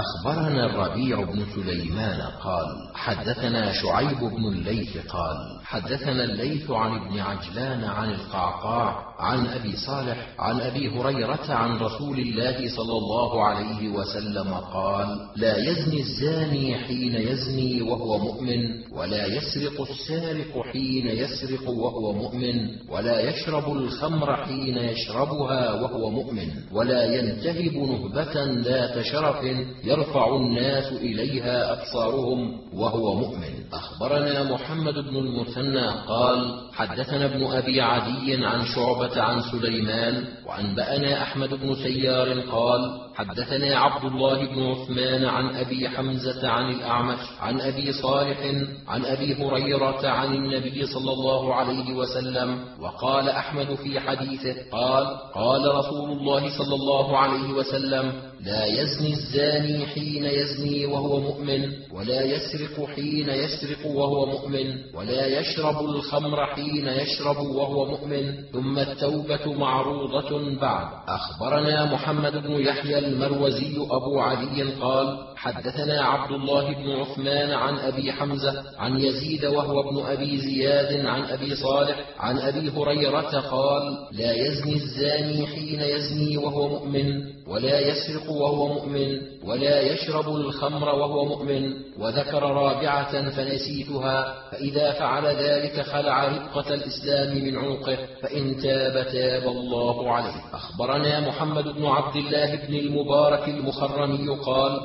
أخبرنا الربيع بن سليمان قال حدثنا شعيب بن الليث قال حدثنا الليث عن ابن عجلان عن القعقاع عن أبي صالح عن أبي هريرة عن رسول الله صلى الله عليه وسلم قال لا يزني الزاني حين يزني وهو مؤمن ولا يسرق السارق حين يسرق وهو مؤمن ولا يشرب الخمر حين يشربها وهو مؤمن ولا ينتهب نهبة ذات شرف يرفع الناس إليها أبصارهم وهو مؤمن. أخبرنا محمد بن المثنى قال حدثنا ابن أبي عدي عن شعبة عن سليمان وأنبأنا أحمد بن سيار قال حدثنا عبد الله بن عثمان عن أبي حمزة عن الأعمش عن أبي صالح عن أبي هريرة عن النبي صلى الله عليه وسلم وقال أحمد في حديثه قال قال رسول الله صلى الله عليه وسلم لا يزني الزاني حين يزني وهو مؤمن ولا يسرق حين يسرق وهو مؤمن ولا يشرب الخمر حين يشرب وهو مؤمن. ثم التوبة معروضة بعد. أخبرنا محمد بن يحيى المروزي أبو علي قال حدثنا عبد الله بن عثمان عن أبي حمزة عن يزيد وهو ابن أبي زياد عن أبي صالح عن أبي هريرة قال لا يزني الزاني حين يزني وهو مؤمن ولا يسرق وهو مؤمن ولا يشرب الخمر وهو مؤمن وذكر رابعة فنسيتها فإذا فعل ذلك خلع رقة الإسلام من عنقه فإن تاب تاب الله عليه. أخبرنا محمد بن عبد الله بن المبارك المخرمي قال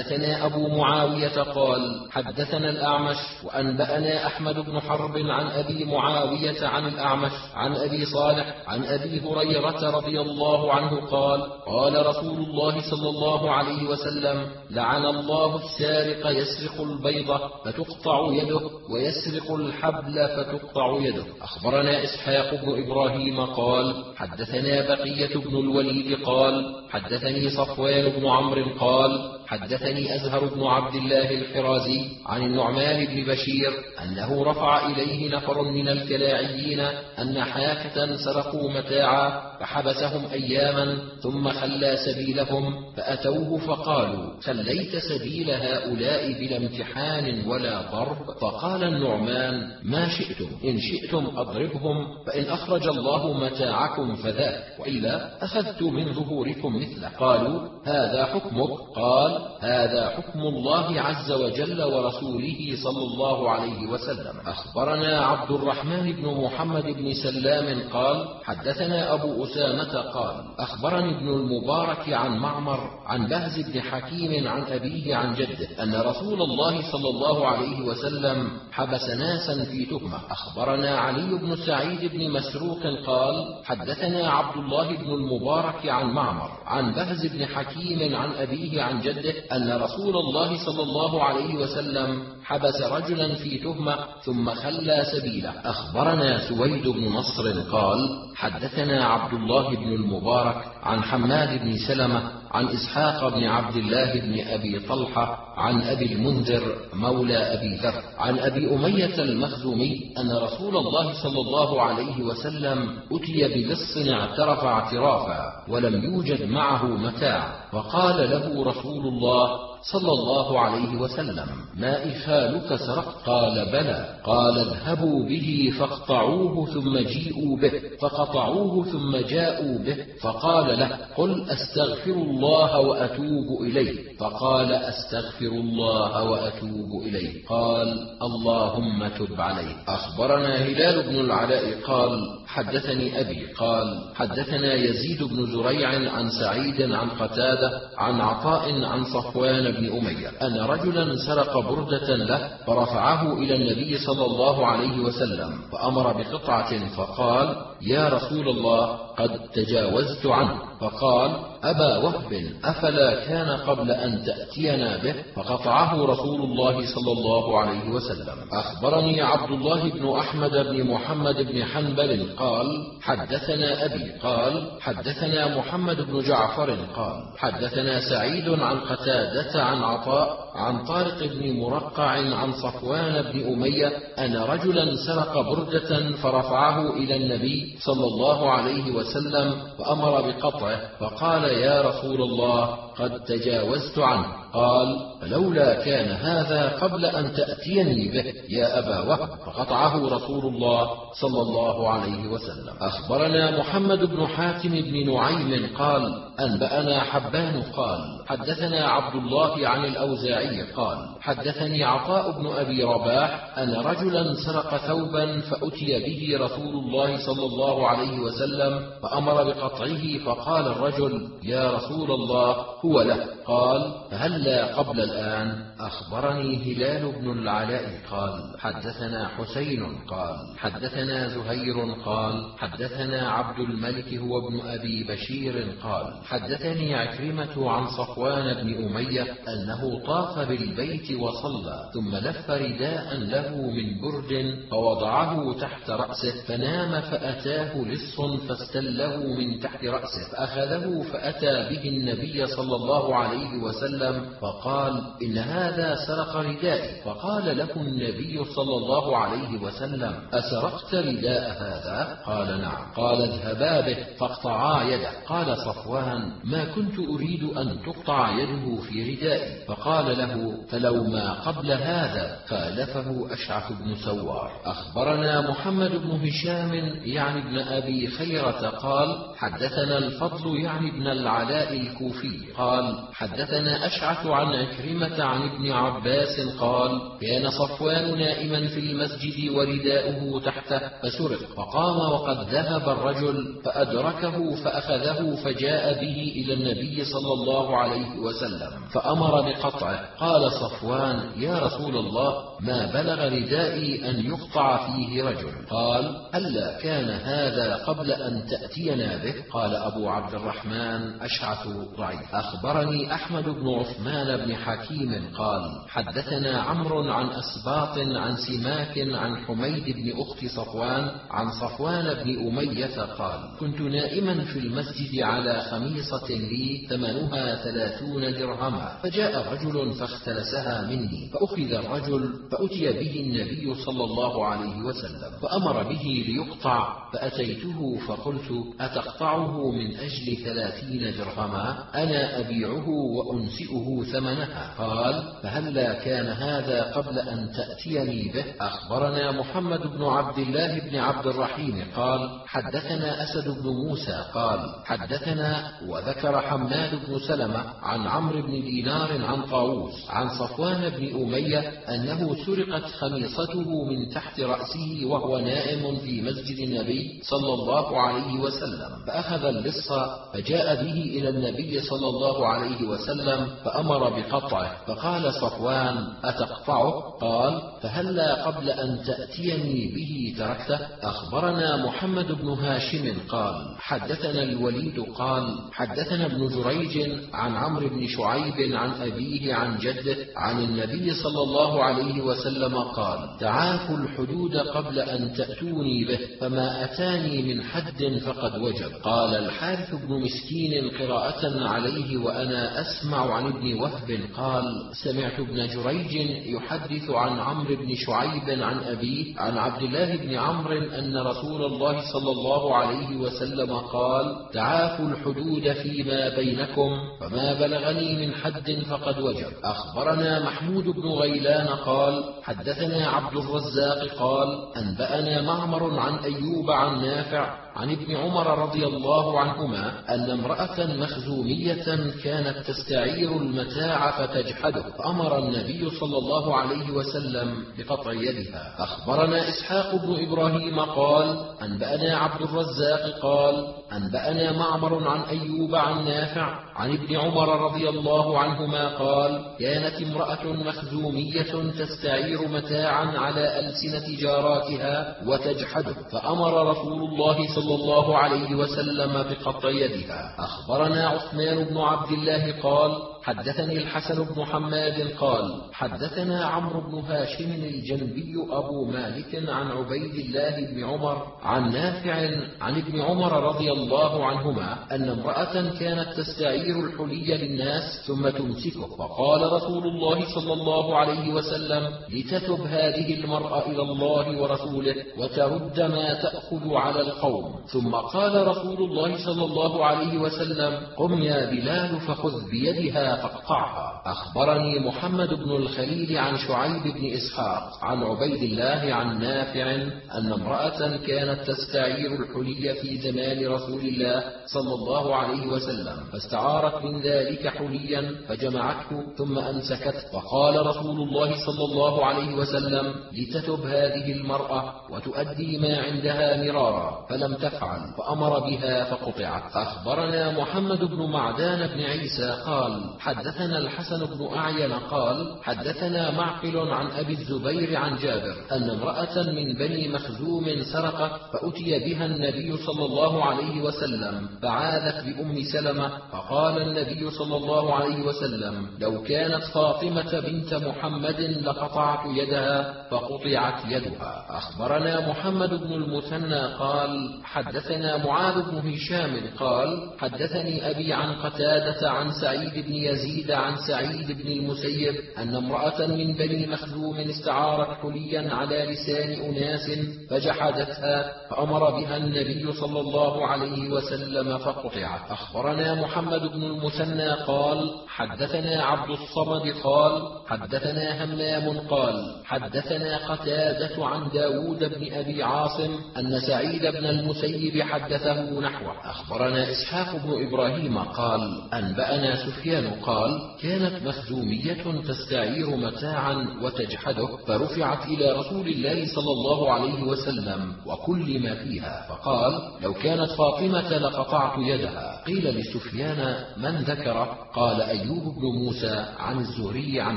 حدثنا أبو معاوية قال حدثنا الأعمش وأنبأنا أحمد بن حرب عن أبي معاوية عن الأعمش عن أبي صالح عن أبي هريرة رضي الله عنه قال قال رسول الله صلى الله عليه وسلم لعن الله السارق يسرق البيضة فتقطع يده ويسرق الحبل فتقطع يده. أخبرنا إسحاق بن إبراهيم قال حدثنا بقية بن الوليد قال حدثني صفوان بن عمرو قال حدثني أزهر بن عبد الله الحرازي عن النعمان بن بشير أنه رفع إليه نفر من الكلاعيين أن حاكة سرقوا متاعا فحبسهم أياما ثم خلى سبيلهم فأتوه فقالوا خليت سبيل هؤلاء بلا امتحان ولا ضرب؟ فقال النعمان ما شئتم إن شئتم أضربهم فإن أخرج الله متاعكم فذاك وإلا أخذت من ظهوركم مثله. قالوا هذا حكمك؟ قال هذا حكم الله عز وجل ورسوله صلى الله عليه وسلم. أخبرنا عبد الرحمن بن محمد بن سلام قال حدثنا أبو أسامة قال أخبرني ابن المبارك عن معمر عن بهز بن حكيم عن أبيه عن جده أن رسول الله صلى الله عليه وسلم حبس ناسا في تهمة. أخبرنا علي بن سعيد بن مسروق قال حدثنا عبد الله بن المبارك عن معمر عن بهز بن حكيم عن أبيه عن جده أن رسول الله صلى الله عليه وسلم حبس رجلا في تهمة ثم خلى سبيله. أخبرنا سويد بن نصر قال حدثنا عبد الله بن المبارك عن حماد بن سلمة عن إسحاق بن عبد الله بن أبي طلحة عن أبي المنذر مولى أبي ذر عن أبي أمية المخزومي أن رسول الله صلى الله عليه وسلم أتي بلص اعترف اعترافا ولم يوجد معه متاع فقال له رسول الله صلى الله عليه وسلم ما إخالك سرق؟ قال بلى. قال اذهبوا به فاقطعوه ثم جيئوا به. فقطعوه ثم جاءوا به فقال له قل أستغفر الله وأتوب إليه. فقال أستغفر الله وأتوب إليه. قال اللهم تب عليه. أخبرنا هلال بن العلاء قال حدثني أبي. قال حدثنا يزيد بن زريع عن سعيد عن قتادة عن عطاء عن صفوان بن أمية أن رجلا سرق بردة له فرفعه إلى النبي صلى الله عليه وسلم فأمر بقطعة فقال يا رسول الله قد تجاوزت عنه. فقال أبا وهب أفلا كان قبل أن تأتينا به؟ فقطعه رسول الله صلى الله عليه وسلم. أخبرني عبد الله بن أحمد بن محمد بن حنبل قال حدثنا أبي قال حدثنا محمد بن جعفر قال حدثنا سعيد عن قتادة عن عطاء عن طارق بن مرقع عن صفوان بن أمية أن رجلا سرق بردة فرفعه إلى النبي صلى الله عليه وسلم فأمر بقطعه فقال يا رسول الله قد تجاوزت عنه. قال فلولا كان هذا قبل أن تأتيني به يا أبا وهب فقطعه رسول الله صلى الله عليه وسلم. أخبرنا محمد بن حاتم بن نعيم قال أنبأنا حبان قال حدثنا عبد الله عن الأوزاعي قال حدثني عطاء بن أبي رباح أن رجلا سرق ثوبا فأتي به رسول الله صلى الله عليه وسلم فأمر بقطعه فقال الرجل يا رسول الله هو له. قال هلا قبل الآن؟ أخبرني هلال بن العلاء. قال حدثنا حسين. قال حدثنا زهير. قال حدثنا عبد الملك هو ابن أبي بشير. قال حدثني عكرمة عن صفوان بن أمية أنه طاف بالبيت وصلى ثم لف رداء له من برد فوضعه تحت رأسه فنام فأتاه لص فاستله من تحت رأسه فأخذه فأتى به النبي صلى الله عليه وسلم فقال إن هذا سرق ردائي. فقال له النبي صلى الله عليه وسلم أسرقت رداء هذا؟ قال نعم. قال اذهبا به فاقطعا يده. قال صفوان ما كنت أريد أن تقطع يده في ردائي. فقال له فلو ما قبل هذا خالفه أشعث بن سوار. أخبرنا محمد بن هشام يعني ابن أبي خيرة قال حدثنا الفضل يعني ابن العلاء الكوفي. قال حدثنا أشعث عن عكرمة عن ابن عباس قال كان صفوان نائما في المسجد ورداؤه تحته فسرق فقام وقد ذهب الرجل فأدركه فأخذه فجاء به إلى النبي صلى الله عليه وسلم فأمر بقطعه قال صفوان يا رسول الله ما بلغ ردائي أن يقطع فيه رجل. قال ألا كان هذا قبل أن تأتينا به؟ قال أبو عبد الرحمن أشعث ضعيف. أخبرني أحمد بن عثمان بن حكيم قال حدثنا عمرو عن أسباط عن سماك عن حميد بن أخت صفوان عن صفوان بن أمية قال كنت نائما في المسجد على خميصة لي ثمنها ثلاثون درهما فجاء رجل فاختلسها مني فأخذ الرجل فأتي به النبي صلى الله عليه وسلم فأمر به ليقطع فأتيته فقلت أتقطعه من أجل ثلاثين درهما؟ أنا أبيعه وأنسئه ثمنها. قال فهلا كان هذا قبل أن تأتيني به؟ أخبرنا محمد بن عبد الله بن عبد الرحيم. قال حدثنا أسد بن موسى. قال حدثنا وذكر حماد بن سلمة عن عمرو بن دينار عن طاووس عن صفوان بن أمية أنه سرقت خميصته من تحت رأسه وهو نائم في مسجد النبي صلى الله عليه وسلم. فأخذ اللص فجاء به إلى النبي صلى الله عليه وسلم فأمر بقطعه فقال صفوان أتقطعه؟ قال فهلا قبل أن تأتيني به تركته. أخبرنا محمد بن هاشم قال حدثنا الوليد قال حدثنا ابن جريج عن عمرو بن شعيب عن أبيه عن جده عن النبي صلى الله عليه وسلم قال تعافوا الحدود قبل أن تأتوني به فما أتاني من حد فقد وجب. قال الحارث بن مسكين قراءة عليه وأنا أسمع عن ابن وهب قال سمعت ابن جريج يحدث عن عمرو بن شعيب عن أبيه عن عبد الله بن عمرو أن رسول الله صلى الله عليه وسلم قال تعافوا الحدود فيما بينكم فما بلغني من حد فقد وجب. أخبرنا محمود بن غيلان قال حدثنا عبد الرزاق قال أنبأنا معمر عن أيوب عن نافع عن ابن عمر رضي الله عنهما أن امرأة مخزومية كانت تستعير المتاع فتجحده. فأمر النبي صلى الله عليه وسلم بقطع يدها. أخبرنا إسحاق بن إبراهيم قال أنبأنا عبد الرزاق قال أنبأنا معمر عن أيوب عن نافع عن ابن عمر رضي الله عنهما قال كانت امرأة مخزومية تستعير متاعا على ألسنة جاراتها وتجحده. فأمر رسول الله صلى الله عليه وسلم بقطع يدها. أخبرنا عثمان بن عبد الله قال حدثني الحسن بن حماد قال حدثنا عمرو بن هاشم الجنبي أبو مالك عن عبيد الله بن عمر عن نافع عن ابن عمر رضي الله عنهما أن امرأة كانت تستعير الحلي للناس ثم تمسكه. فقال رسول الله صلى الله عليه وسلم لتتب هذه المرأة إلى الله ورسوله وترد ما تأخذ على القوم. ثم قال رسول الله صلى الله عليه وسلم قم يا بلال فخذ بيدها فاقطعها. أخبرني محمد بن الخليل عن شعيب بن إسحاق عن عبيد الله عن نافع أن امرأة كانت تستعير الحلي في زمان رسول الله صلى الله عليه وسلم فاستعارت من ذلك حليا فجمعته ثم أمسكته. فقال رسول الله صلى الله عليه وسلم لتتب هذه المرأة وتؤدي ما عندها مرارا فلم تفعل فأمر بها فقطعت. أخبرنا محمد بن معدان بن عيسى قال حدثنا الحسن بن أعين قال حدثنا معقل عن أبي الزبير عن جابر أن امرأة من بني مخزوم سرقت فأتي بها النبي صلى الله عليه وسلم فعاذت بأم سلمة فقال النبي صلى الله عليه وسلم لو كانت فاطمة بنت محمد لقطعت يدها فقطعت يدها. أخبرنا محمد بن المثنى قال حدثنا معاذ بن هشام قال حدثني أبي عن قتادة عن سعيد بن يزيد عن سعيد بن المسيب أن امرأة من بني مخزوم استعارت حليا على لسان أناس فجحدتها فأمر بها النبي صلى الله عليه وسلم فقطعت. أخبرنا محمد بن المثنى قال حدثنا عبد الصمد قال حدثنا همام قال حدثنا قتادة عن داود بن أبي عاصم أن سعيد بن المسيب حدثه نحوه. أخبرنا إسحاق بن إبراهيم قال أنبأنا سفيان قال كانت مخزومية تستعير متاعا وتجحده فرفعت إلى رسول الله صلى الله عليه وسلم وكل ما فيها فقال لو كانت فاطمة لقطعت يدها. قيل لسفيان من ذكر قال أيوب بن موسى عن الزهري عن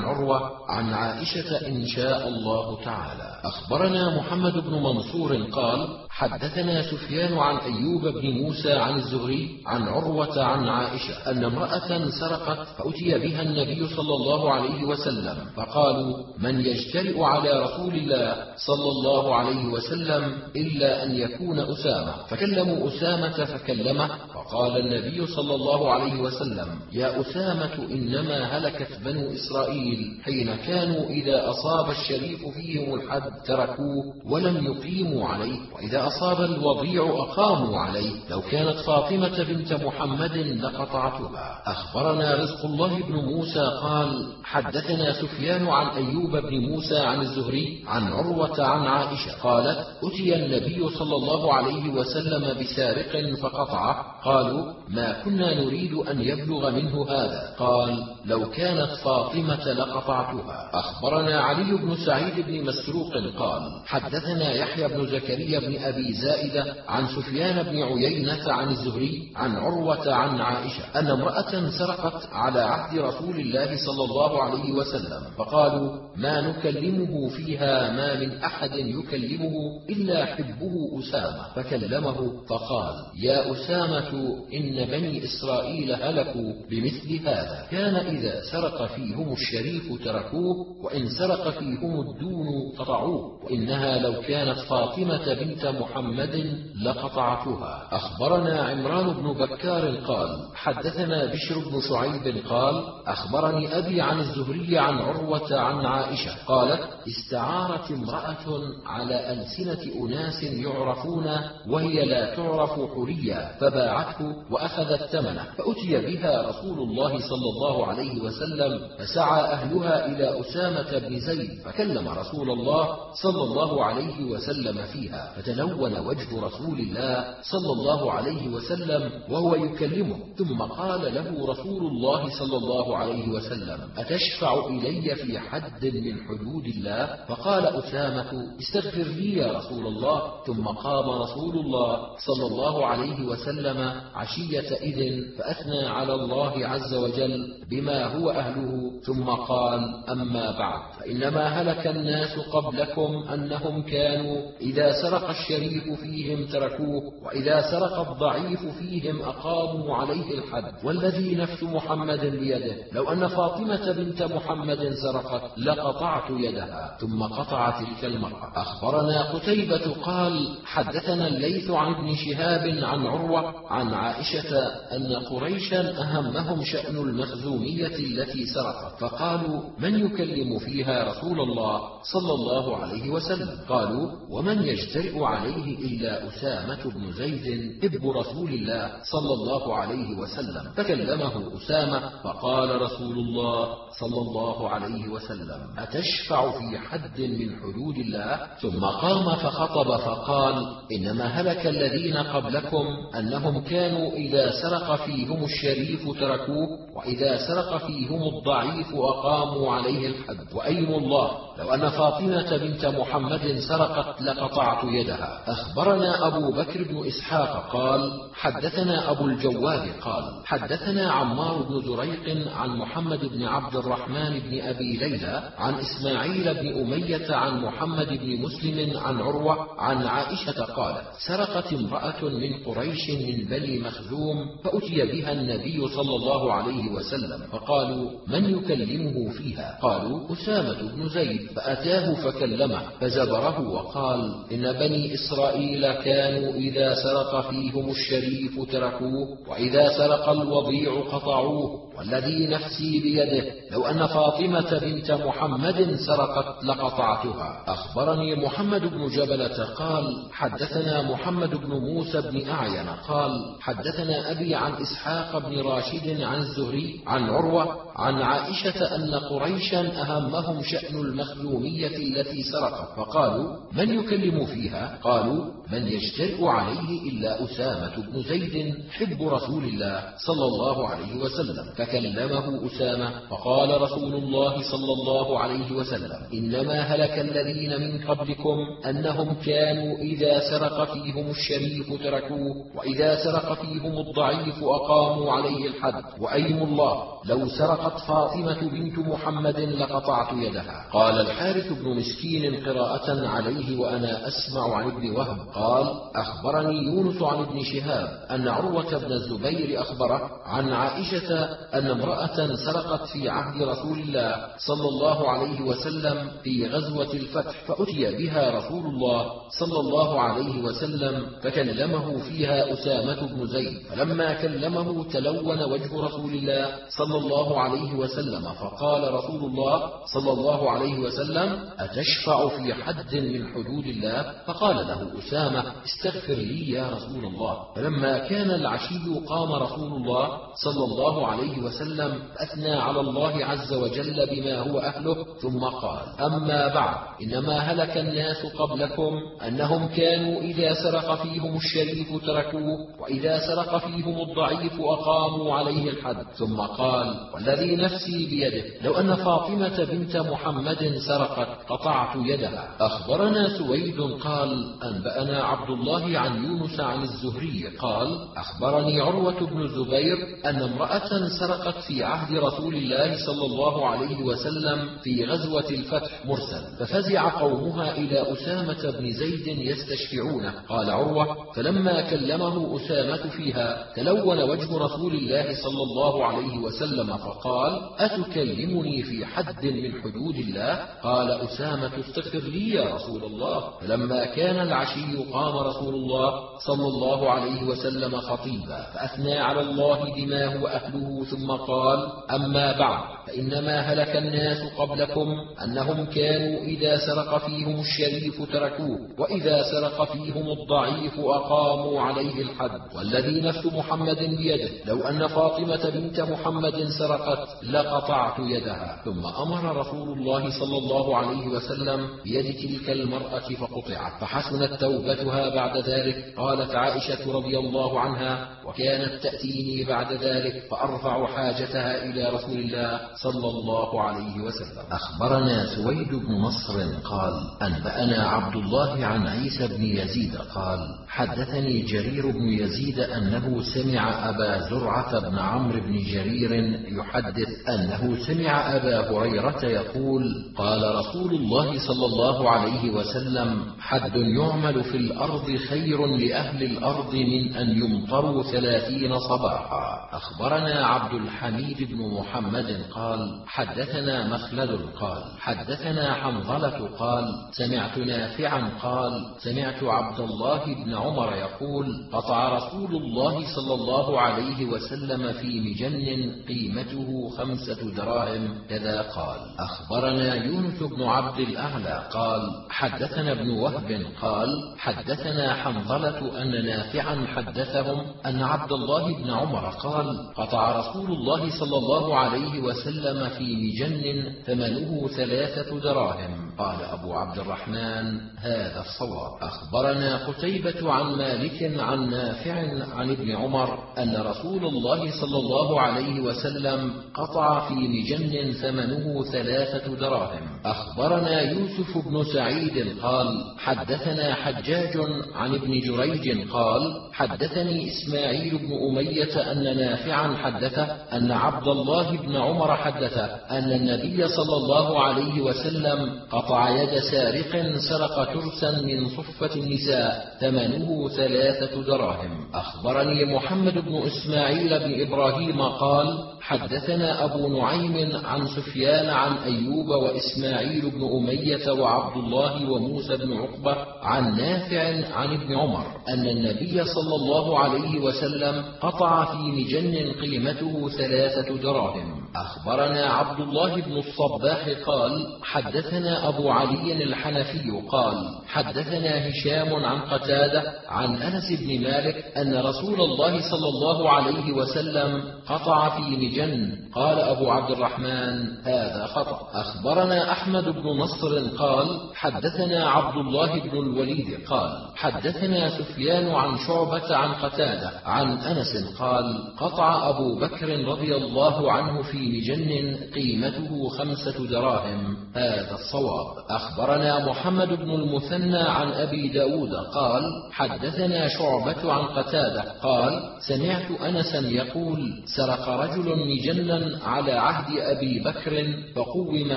عروة عن عائشة إن شاء الله تعالى. أخبرنا محمد بن منصور قال حدثنا سفيان عن أيوب بن موسى عن الزهري عن عروة عن عائشة أن امرأة سرقت فأتي بها النبي صلى الله عليه وسلم فقالوا من يجترئ على رسول الله صلى الله عليه وسلم إلا أن يكون أسامة؟ فكلموا أسامة فكلمه فقال النبي صلى الله عليه وسلم يا أسامة إنما هلكت بنو إسرائيل حين كانوا إذا أصاب الشريف فيهم الحد تركوه ولم يقيموا عليه. وإذا أصاب الوضيع أقاموا عليه. لو كانت فاطمة بنت محمد لقطعتها. أخبرنا رزق الله بن موسى قال حدثنا سفيان عن أيوب بن موسى عن الزهري عن عروة عن عائشة قالت أتي النبي صلى الله عليه وسلم بسارق فقطعه. قالوا ما كنا نريد أن يبلغ منه هذا. قال لو كانت فاطمة لقطعتها. أخبرنا علي بن سعيد بن مسروق قال حدثنا يحيى بن زكريا بن أبي زائدة عن سفيان بن عيينة عن الزهري عن عروة عن عائشة أن امرأة سرقت على عهد رسول الله صلى الله عليه وسلم فقالوا ما نكلمه فيها ما من أحد يكلمه إلا حبه أسامة. فكلمه فقال يا أسامة إن بني إسرائيل هلكوا بمثل هذا. كان إذا سرق فيهم الشريف تركوه وإن سرق فيهم الدون قطعوه. وإنها لو كانت فاطمة بنت محمد لقطعتها. أخبرنا عمران بن بكار قال حدثنا بشر بن شعيب قال أخبرني أبي عن الزهري عن عروة عن عائشة قالت استعارت امرأة على ألسنة أناس يعرفون وهي لا تعرف حريا فباعته وأخذت ثمنه. فأتي بها رسول الله صلى الله عليه وسلم فسعى أهلها إلى أسامة بن زيد فكلم رسول الله صلى الله عليه وسلم فيها. فتلون وجه رسول الله صلى الله عليه وسلم وهو يكلمه. ثم قال له رسول الله صلى الله عليه وسلم أتشفع إلي في حد من حدود الله؟ فقال أسامة استغفر لي يا رسول الله. ثم قام رسول الله صلى الله عليه وسلم عشية إذ فأثنى على الله عز وجل بما هو أهله ثم قال أما بعد فإنما هلك الناس قبلكم أنهم كانوا إذا سرق الشريف فيهم تركوه وإذا سرق الضعيف فيهم أقاموا عليه الحد. والذي نفس محمد بيده لو أن فاطمة بنت محمد سرقت لقطعت يدها ثم قطع تلك المرأة. أخبرنا قتيبة قال حدثنا الليث عن ابن شهاب عن عروة عن عائشة أن قريشا أهمهم شأن المخزومية التي سرقت فقالوا من يكلم فيها رسول الله صلى الله عليه وسلم؟ قالوا ومن يجترئ عليه إلا أسامة بن زيد ابن رسول الله صلى الله عليه وسلم. فكلمه أسامة فقال رسول الله صلى الله عليه وسلم أتشفع في حد من حدود الله؟ ثم قام فخطب فقال إنما هلك الذين قبلكم أنهم كانوا إذا سرق فيهم الشريف تركوه وإذا سرق فيهم الضعيف أقاموا عليه الحد. وأيم الله لو أن فاطمة بنت محمد سرقت لقطعت يدها. أخبرنا أبو بكر بن إسحاق قال حدثنا أبو الجواب قال حدثنا عمار بن زريق عن محمد بن عبد الرحمن بن أبي ليلى عن إسماعيل بن أمية عن محمد بن مسلم عن عروة عن عائشة قالت سرقت امرأة من قريش من بني مخزوم فأتي بها النبي صلى الله عليه وسلم فقالوا من يكلمه فيها؟ قالوا أسامة بن زيد. فأتاه فكلمه فزبره وقال إن بني إسرائيل كانوا إذا سرق فيهم الشريف تركوه وإذا سرق الوضيع قطعوه والذي نفسي بيده لو أن فاطمة بنت محمد سرقت لقطعتها. أخبرني محمد بن جبلة قال حدثنا محمد بن موسى بن أعين قال حدثنا أبي عن إسحاق بن راشد عن الزهري عن عروة عن عائشة أن قريشا أهمهم شأن المخزومية التي سرقت فقالوا من يكلم فيها؟ قالوا من يجترئ عليه إلا أسامة بن زيد حب رسول الله صلى الله عليه وسلم. فكلمه أسامة فقال رسول الله صلى الله عليه وسلم إنما هلك الذين من قبلكم أنهم كانوا إذا سرق فيهم الشريف تركوه وإذا سرق فيهم الضعيف أقاموا عليه الحد وأيم الله لو سرقت فاطمة بنت محمد لقطعت يدها. قال الحارث بن مسكين قراءة عليه وأنا أسمع عن ابن وهب. قال أخبرني يونس عن ابن شهاب أن عروة بن الزبير أخبره عن عائشة أن امرأة سرقت في عهد رسول الله صلى الله عليه وسلم في غزوة الفتح فأتي بها رسول الله صلى الله عليه وسلم فكلمه فيها أسامة بن زيد فلما كلمه تلون وجه رسول الله صلى الله عليه وسلم فقال رسول الله صلى الله عليه وسلم أتشفع في حد من حدود الله؟ فقال له أسامة استغفر لي يا رسول الله. فلما كان العشي قام رسول الله صلى الله عليه وسلم أثنى على الله عز وجل بما هو أهله ثم قال أما بعد إنما هلك الناس قبلكم أنهم كانوا إذا سرق فيهم الشريف تركوه وإذا سرق فيهم الضعيف أقاموا عليه الحد. ثم قال والذي نفسي بيده. لو أن فاطمة بنت محمد سرقت قطعت يدها. أخبرنا سويد قال أنبأنا عبد الله عن يونس عن الزهري قال أخبرني عروة بن الزبير أن امرأة سرقت في عهد رسول الله صلى الله عليه وسلم في غزوة الفتح مرسل ففزع قومها إلى أسامة بن زيد يستشفعونه. قال عروة فلما كلمه أسامة فيها تلون وجه رسول الله صلى الله عليه وسلم فقال أتكلمني في حد من حدود الله؟ قال أسامة استغفر لي يا رسول الله. فلما كان العشي قام رسول الله صلى الله عليه وسلم خطيبا فأثنى على الله بما هو أهله ثم قال أما بعد فإنما هلك الناس قبلكم أنهم كانوا إذا سرق فيهم الشريف تركوه وإذا سرق فيهم الضعيف أقاموا عليه الحد. والذي نفس محمد بيده لو أن فاطمة بنت محمد سرقت لقطعت يدها. ثم أمر رسول الله صلى الله عليه وسلم بيد تلك المرأة فقطعت. فحسنت توبتها بعد ذلك. قالت عائشة رضي الله عنها وكانت تأتيني بعد ذلك فأرفع حاجتها إلى رسول الله صلى الله عليه وسلم. أخبرنا سويد بن نصر قال أنبأنا عبد الله عن عيسى بن يزيد قال حدثني جرير بن يزيد أنه سمع أبا زرعة بن عمرو بن جرير يحدث أنه سمع أبا هريرة يقول قال رسول الله صلى الله عليه وسلم حد يعمل في الأرض خير لأهل الأرض من أن يمطروا ثلاثين صباحا. أخبرنا عبد الحميد بن محمد قال حدثنا مخلد قال حدثنا حنظلة قال سمعت نافعا قال سمعت عبد الله بن عمر يقول قطع رسول الله صلى الله عليه وسلم في مجن قيمته خمسة دراهم كذا قال أخبرنا يونس بن عبد الأعلى قال حدثنا ابن وهب قال حدثنا حنظلة أن نافعا حدثهم أن عبد الله بن عمر قال قطع رسول الله صلى الله عليه وسلم في مجن ثمنه ثلاثة دراهم. قال أبو عبد الرحمن هذا الصواب. أخبرنا قتيبة عن مالك عن نافع عن ابن عمر أن رسول الله صلى الله عليه وسلم قطع في مجن ثمنه ثلاثة دراهم. أخبرنا يوسف بن سعيد قال حدثنا حجاج عن ابن جريج قال حدثني إسماعيل بن أمية أن نافعا حدثه أن عبد الله بن عمر حدثه أن النبي صلى الله عليه وسلم قطع يد سارق سرق ترسا من صفة النساء ثمنه ثلاثة دراهم. أخبرني محمد بن إسماعيل بن إبراهيم قال حدثنا أبو نعيم عن سفيان عن أيوب وإسماعيل بن أمية وعبد الله وموسى بن عقبة عن نافع عن ابن عمر أن النبي صلى الله عليه وسلم قطع في مجن قيمته ثلاثة دراهم. أخبرنا عبد الله بن الصباح قال حدثنا أبو علي الحنفي قال حدثنا هشام عن قتادة عن أنس بن مالك أن رسول الله صلى الله عليه وسلم قطع في مجن. قال أبو عبد الرحمن هذا خطأ. أخبرنا أحمد بن نصر قال حدثنا عبد الله بن الوليد قال حدثنا سفيان عن شعبة عن قتادة عن أنس قال قطع أبو بكر رضي الله عنه في مجن قيمته خمسة دراهم. هذا الصواب. أخبرنا محمد بن المثنى عن أبي داود قال حدثنا شعبة عن قتادة قال سمعت أنسا يقول سرق رجل مجنا على عهد أبي بكر فقوم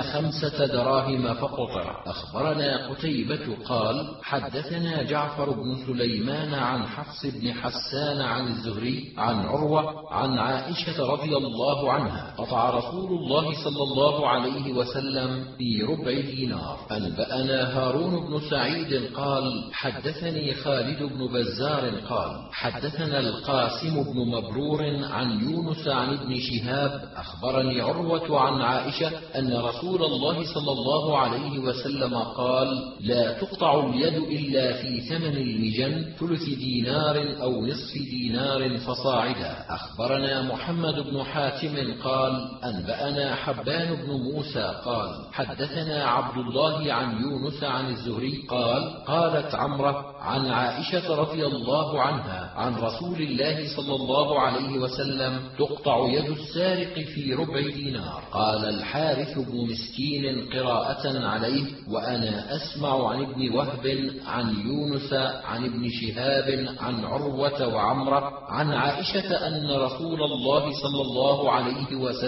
خمسة دراهم فقطع. أخبرنا قتيبة قال حدثنا جعفر بن سليمان عن حفص بن حسان عن الزهري عن عروة عن عائشة رضي الله عنها قطع رسول الله صلى الله عليه وسلم في ربع دينار. أنبأنا هارون بن سعيد قال حدثني خالد بن بزار قال حدثنا القاسم بن مبرور عن يونس عن ابن شهاب أخبرني عروة عن عائشة أن رسول الله صلى الله عليه وسلم قال لا تقطع اليد إلا في ثمن المجن ثلث دينار أو نصف دينار فصاعدا. أخبرنا محمد بن حاتم قال أنبأنا حبان بن موسى قال حدثنا عبد الله عن يونس عن الزهري قال قالت عمرة عن عائشة رضي الله عنها عن رسول الله صلى الله عليه وسلم تقطع يد السارق في ربع دينار. قال الحارث بن مسكين قراءة عليه وأنا أسمع عن ابن وهب عن يونس عن ابن شهاب عن عروة وعمرة عن عائشة أن رسول الله صلى الله عليه وسلم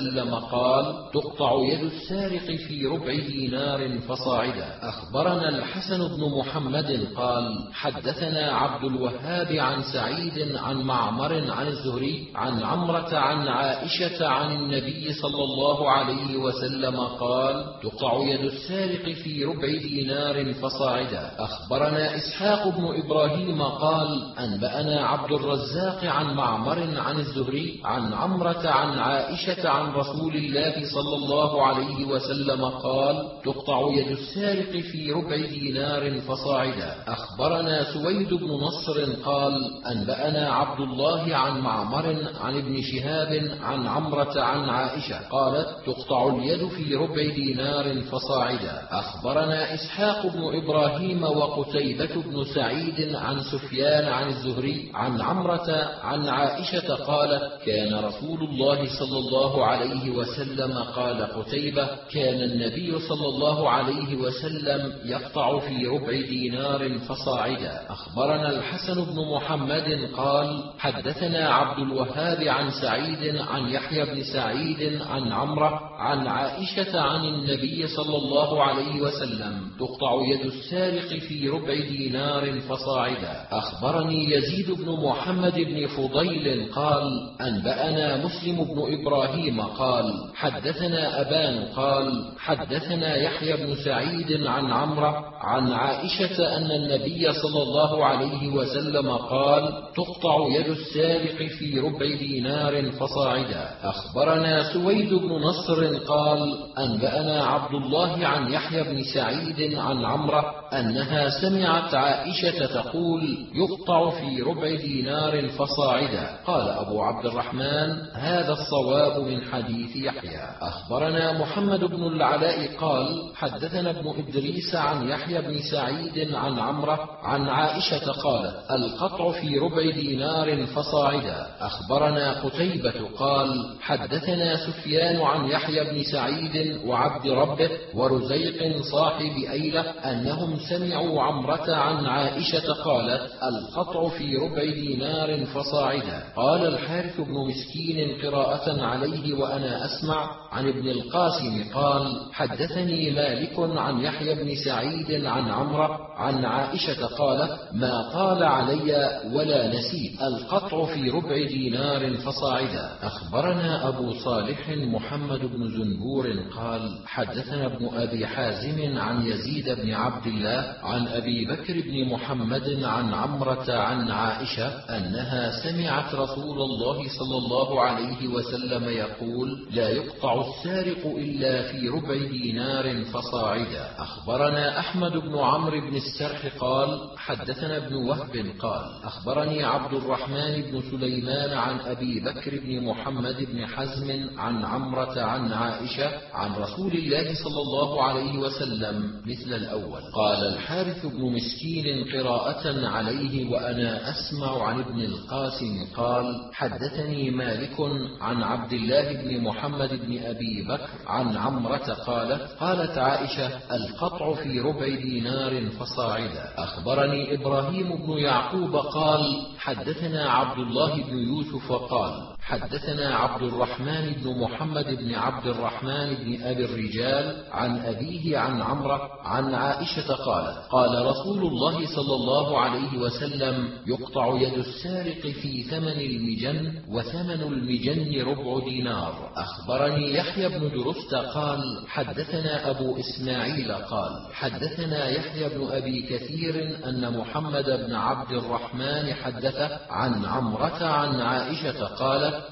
قال تقطع يد السارق في ربع دينار فصاعدا. أخبرنا الحسن بن محمد قال حدثنا عبد الوهاب عن سعيد عن معمر عن الزهري عن عمرة عن عائشة عن النبي صلى الله عليه وسلم قال تقطع يد السارق في ربع دينار فصاعدا. أخبرنا إسحاق بن إبراهيم قال أنبأنا عبد الرزاق عن معمر عن الزهري عن عمرة عن عائشة عن رسول الله صلى الله عليه وسلم قال تقطع يد السارق في ربع دينار فصاعدا. أخبرنا سويد بن نصر قال أنبأنا عبد الله عن معمر عن ابن شهاب عن عمرة عن عائشة قالت تقطع اليد في ربع دينار فصاعدا. أخبرنا إسحاق بن إبراهيم وقتيبة بن سعيد عن سفيان عن الزهري عن عمرة عن عائشة قالت كان رسول الله صلى الله عليه عليه وسلم قال قتيبة كان النبي صلى الله عليه وسلم يقطع في ربع دينار فصاعدا. أخبرنا الحسن بن محمد قال حدثنا عبد الوهاب عن سعيد عن يحيى بن سعيد عن عمرة عن عائشة عن النبي صلى الله عليه وسلم تقطع يد السارق في ربع دينار فصاعدا. أخبرني يزيد بن محمد بن فضيل قال أنبأنا مسلم بن إبراهيم قال حدثنا أبان قال حدثنا يحيى بن سعيد عن عمرة عن عائشة أن النبي صلى الله عليه وسلم قال تقطع يد السارق في ربع دينار فصاعدا. أخبرنا سويد بن نصر قال أنبأنا عبد الله عن يحيى بن سعيد عن عمرة أنها سمعت عائشة تقول يقطع في ربع دينار فصاعدا. قال أبو عبد الرحمن هذا الصواب من حديث يحيى. أخبرنا محمد بن العلاء قال حدثنا ابن إدريس عن يحيى بن سعيد عن عمرة عن عائشة قالت القطع في ربع دينار فصاعدا. أخبرنا قتيبة قال حدثنا سفيان عن يحيى بن سعيد وعبد ربه ورزيق صاحب أيلة أنهم سمعوا عمرة عن عائشة قالت القطع في ربع دينار فصاعدا. قال الحارث بن مسكين قراءة عليه وأنا أسمع. عن ابن القاسم قال حدثني مالك عن يحيى بن سعيد عن عمرة عن عائشة قالت ما طال علي ولا نسيت القطع في ربع دينار فصاعدا. أخبرنا أبو صالح محمد بن زنبور قال حدثنا ابن أبي حازم عن يزيد بن عبد الله عن أبي بكر بن محمد عن عمرة عن عائشة أنها سمعت رسول الله صلى الله عليه وسلم يقول لا يقطع السارق إلا في ربع دينار فصاعدا. أخبرنا أحمد بن عمرو بن السرح قال حدثنا ابن وهب قال أخبرني عبد الرحمن بن سليمان عن أبي بكر بن محمد بن حزم عن عمرة عن عائشة عن رسول الله صلى الله عليه وسلم مثل الأول. قال الحارث بن مسكين قراءة عليه وأنا أسمع عن ابن القاسم قال حدثني مالك عن عبد الله بن محمد بن أبي بكر عن عمرة قالت قالت عائشة القطع في ربع دينار فصاعدا. أخبرني إبراهيم بن يعقوب قال حدثنا عبد الله بن يوسف قال حدثنا عبد الرحمن بن محمد بن عبد الرحمن بن أبي الرجال عن أبيه عن عمرة عن عائشة قالت قال رسول الله صلى الله عليه وسلم يقطع يد السارق في ثمن المجن وثمن المجن ربع دينار. أخبرني يحيى بن درست قال حدثنا أبو إسماعيل قال حدثنا يحيى بن أبي كثير أن محمد بن عبد الرحمن حدث عن عمرة عن عائشة